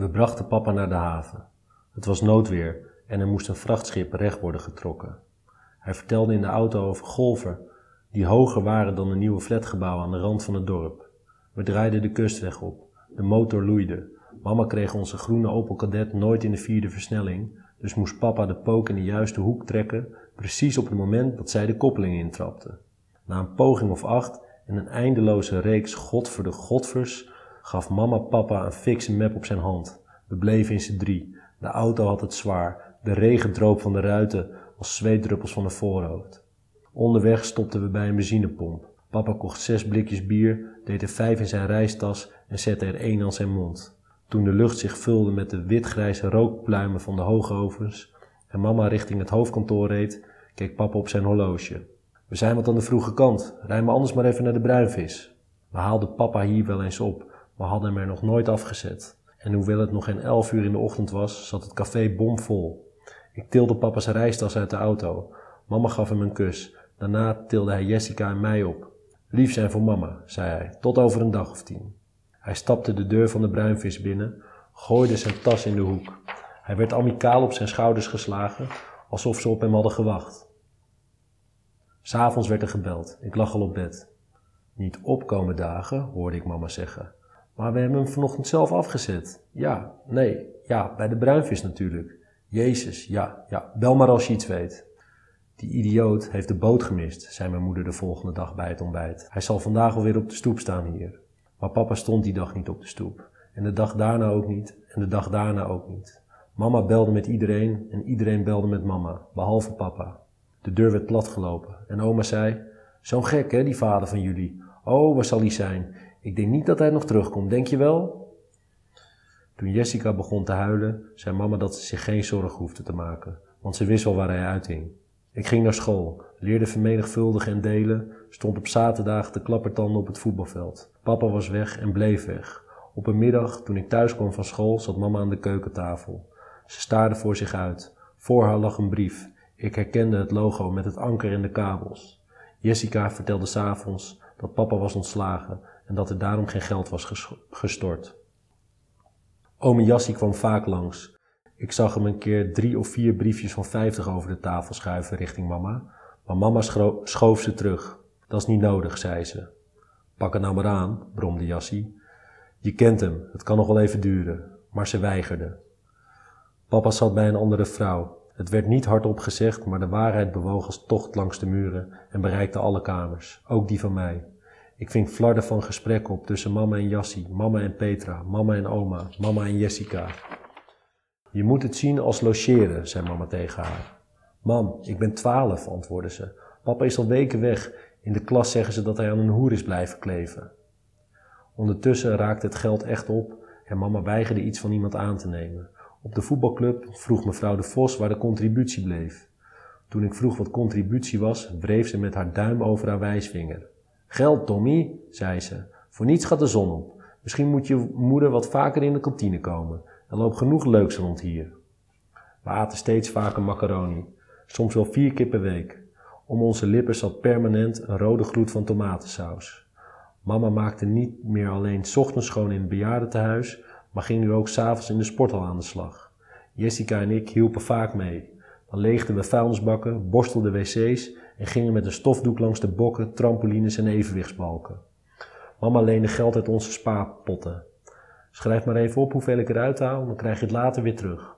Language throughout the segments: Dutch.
We brachten papa naar de haven. Het was noodweer en er moest een vrachtschip recht worden getrokken. Hij vertelde in de auto over golven die hoger waren dan een nieuwe flatgebouw aan de rand van het dorp. We draaiden de kustweg op. De motor loeide. Mama kreeg onze groene Opel Kadett nooit in de vierde versnelling, dus moest papa de pook in de juiste hoek trekken, precies op het moment dat zij de koppeling intrapte. Na een poging of acht en een eindeloze reeks godverde godvers gaf mama papa een fikse map op zijn hand. We bleven in z'n drie. De auto had het zwaar. De regen droop van de ruiten als zweetdruppels van een voorhoofd. Onderweg stopten we bij een benzinepomp. Papa kocht zes blikjes bier, deed er vijf in zijn reistas en zette er één aan zijn mond. Toen de lucht zich vulde met de witgrijze rookpluimen van de hoogovens en mama richting het hoofdkantoor reed, keek papa op zijn horloge. We zijn wat aan de vroege kant. Rij me anders maar even naar de bruinvis. We haalden papa hier wel eens op, maar hadden hem er nog nooit afgezet. En hoewel het nog geen elf uur in de ochtend was, zat het café bomvol. Ik tilde papa's reistas uit de auto. Mama gaf hem een kus. Daarna tilde hij Jessica en mij op. Lief zijn voor mama, zei hij, tot over een dag of tien. Hij stapte de deur van de bruinvis binnen, gooide zijn tas in de hoek. Hij werd amicaal op zijn schouders geslagen, alsof ze op hem hadden gewacht. S'avonds werd er gebeld. Ik lag al op bed. Niet opkomen dagen, hoorde ik mama zeggen. Maar we hebben hem vanochtend zelf afgezet. Ja, nee, ja, bij de bruinvis natuurlijk. Jezus, ja, ja, bel maar als je iets weet. Die idioot heeft de boot gemist, zei mijn moeder de volgende dag bij het ontbijt. Hij zal vandaag alweer op de stoep staan hier. Maar papa stond die dag niet op de stoep. En de dag daarna ook niet. En de dag daarna ook niet. Mama belde met iedereen en iedereen belde met mama, behalve papa. De deur werd platgelopen en oma zei: Zo'n gek, hè, die vader van jullie. Oh, waar zal hij zijn? Ik denk niet dat hij nog terugkomt, denk je wel? Toen Jessica begon te huilen, zei mama dat ze zich geen zorgen hoefde te maken, want ze wist wel waar hij uithing. Ik ging naar school, leerde vermenigvuldigen en delen, stond op zaterdag te klappertanden op het voetbalveld. Papa was weg en bleef weg. Op een middag, toen ik thuis kwam van school, zat mama aan de keukentafel. Ze staarde voor zich uit. Voor haar lag een brief. Ik herkende het logo met het anker en de kabels. Jessica vertelde s'avonds dat papa was ontslagen en dat er daarom geen geld was gestort. Ome Jassie kwam vaak langs. Ik zag hem een keer drie of vier briefjes van vijftig over de tafel schuiven richting mama, maar mama schoof ze terug. Dat is niet nodig, zei ze. Pak het nou maar aan, bromde Jassie. Je kent hem, het kan nog wel even duren. Maar ze weigerde. Papa zat bij een andere vrouw. Het werd niet hardop gezegd, maar de waarheid bewoog als tocht langs de muren en bereikte alle kamers, ook die van mij. Ik ving flarden van gesprekken op tussen mama en Jassie, mama en Petra, mama en oma, mama en Jessica. Je moet het zien als logeren, zei mama tegen haar. Mam, ik ben twaalf, antwoordde ze. Papa is al weken weg. In de klas zeggen ze dat hij aan een hoer is blijven kleven. Ondertussen raakte het geld echt op en mama weigerde iets van iemand aan te nemen. Op de voetbalclub vroeg mevrouw de Vos waar de contributie bleef. Toen ik vroeg wat contributie was, wreef ze met haar duim over haar wijsvinger. Geld, Tommy, zei ze. Voor niets gaat de zon op. Misschien moet je moeder wat vaker in de kantine komen. Er loopt genoeg leuks rond hier. We aten steeds vaker macaroni, soms wel vier keer per week. Om onze lippen zat permanent een rode gloed van tomatensaus. Mama maakte niet meer alleen ochtends schoon in het bejaardentehuis, maar ging nu ook s'avonds in de sporthal aan de slag. Jessica en ik hielpen vaak mee. Dan leegden we vuilnisbakken, borstelden wc's en gingen met een stofdoek langs de bokken, trampolines en evenwichtsbalken. Mama leende geld uit onze spaarpotten. Schrijf maar even op hoeveel ik eruit haal, dan krijg je het later weer terug.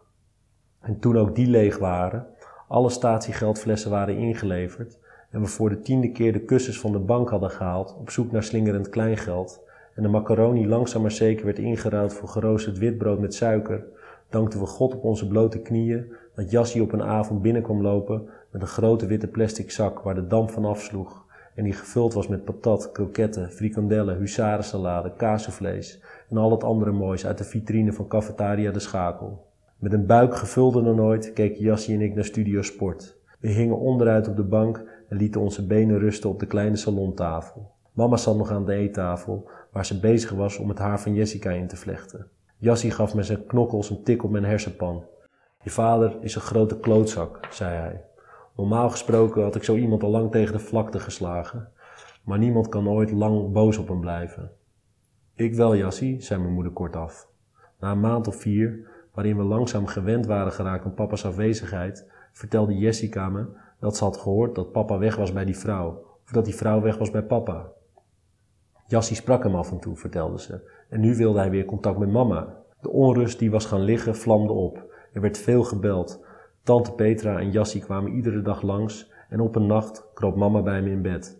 En toen ook die leeg waren, alle statiegeldflessen waren ingeleverd en we voor de tiende keer de kussens van de bank hadden gehaald op zoek naar slingerend kleingeld en de macaroni langzaam maar zeker werd ingeruild voor geroosterd witbrood met suiker, dankten we God op onze blote knieën dat Jassie op een avond binnenkwam lopen met een grote witte plastic zak waar de damp van afsloeg en die gevuld was met patat, kroketten, frikandellen, husarensalade, kaasvlees en al het andere moois uit de vitrine van Cafetaria de Schakel. Met een buik gevulder dan ooit keken Jassie en ik naar Studio Sport. We hingen onderuit op de bank en lieten onze benen rusten op de kleine salontafel. Mama zat nog aan de eettafel, waar ze bezig was om het haar van Jessica in te vlechten. Jassie gaf met zijn knokkels een tik op mijn hersenpan. Je vader is een grote klootzak, zei hij. Normaal gesproken had ik zo iemand al lang tegen de vlakte geslagen, maar niemand kan ooit lang boos op hem blijven. Ik wel, Jassie, zei mijn moeder kortaf. Na een maand of vier, waarin we langzaam gewend waren geraakt aan papa's afwezigheid, vertelde Jessica me dat ze had gehoord dat papa weg was bij die vrouw, of dat die vrouw weg was bij papa. Jassie sprak hem af en toe, vertelde ze, en nu wilde hij weer contact met mama. De onrust die was gaan liggen vlamde op. Er werd veel gebeld. Tante Petra en Jassie kwamen iedere dag langs en op een nacht kroop mama bij me in bed.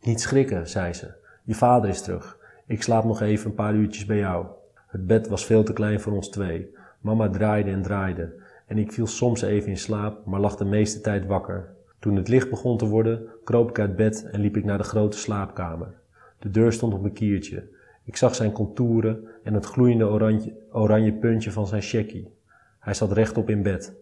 Niet schrikken, zei ze. Je vader is terug. Ik slaap nog even een paar uurtjes bij jou. Het bed was veel te klein voor ons twee. Mama draaide en draaide. En ik viel soms even in slaap, maar lag de meeste tijd wakker. Toen het licht begon te worden, kroop ik uit bed en liep ik naar de grote slaapkamer. De deur stond op een kiertje. Ik zag zijn contouren en het gloeiende oranje, oranje puntje van zijn checkie. Hij zat rechtop in bed.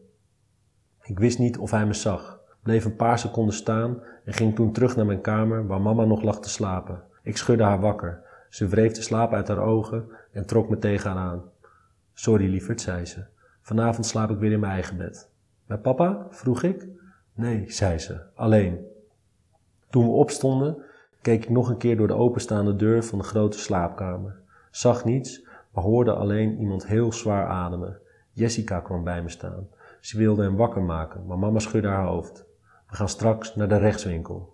Ik wist niet of hij me zag, bleef een paar seconden staan en ging toen terug naar mijn kamer waar mama nog lag te slapen. Ik schudde haar wakker. Ze wreef de slaap uit haar ogen en trok me tegen haar aan. Sorry, lieverd, zei ze. Vanavond slaap ik weer in mijn eigen bed. Bij papa? vroeg ik. Nee, zei ze, alleen. Toen we opstonden, keek ik nog een keer door de openstaande deur van de grote slaapkamer. Zag niets, maar hoorde alleen iemand heel zwaar ademen. Jessica kwam bij me staan. Ze wilde hem wakker maken, maar mama schudde haar hoofd. We gaan straks naar de rechtswinkel.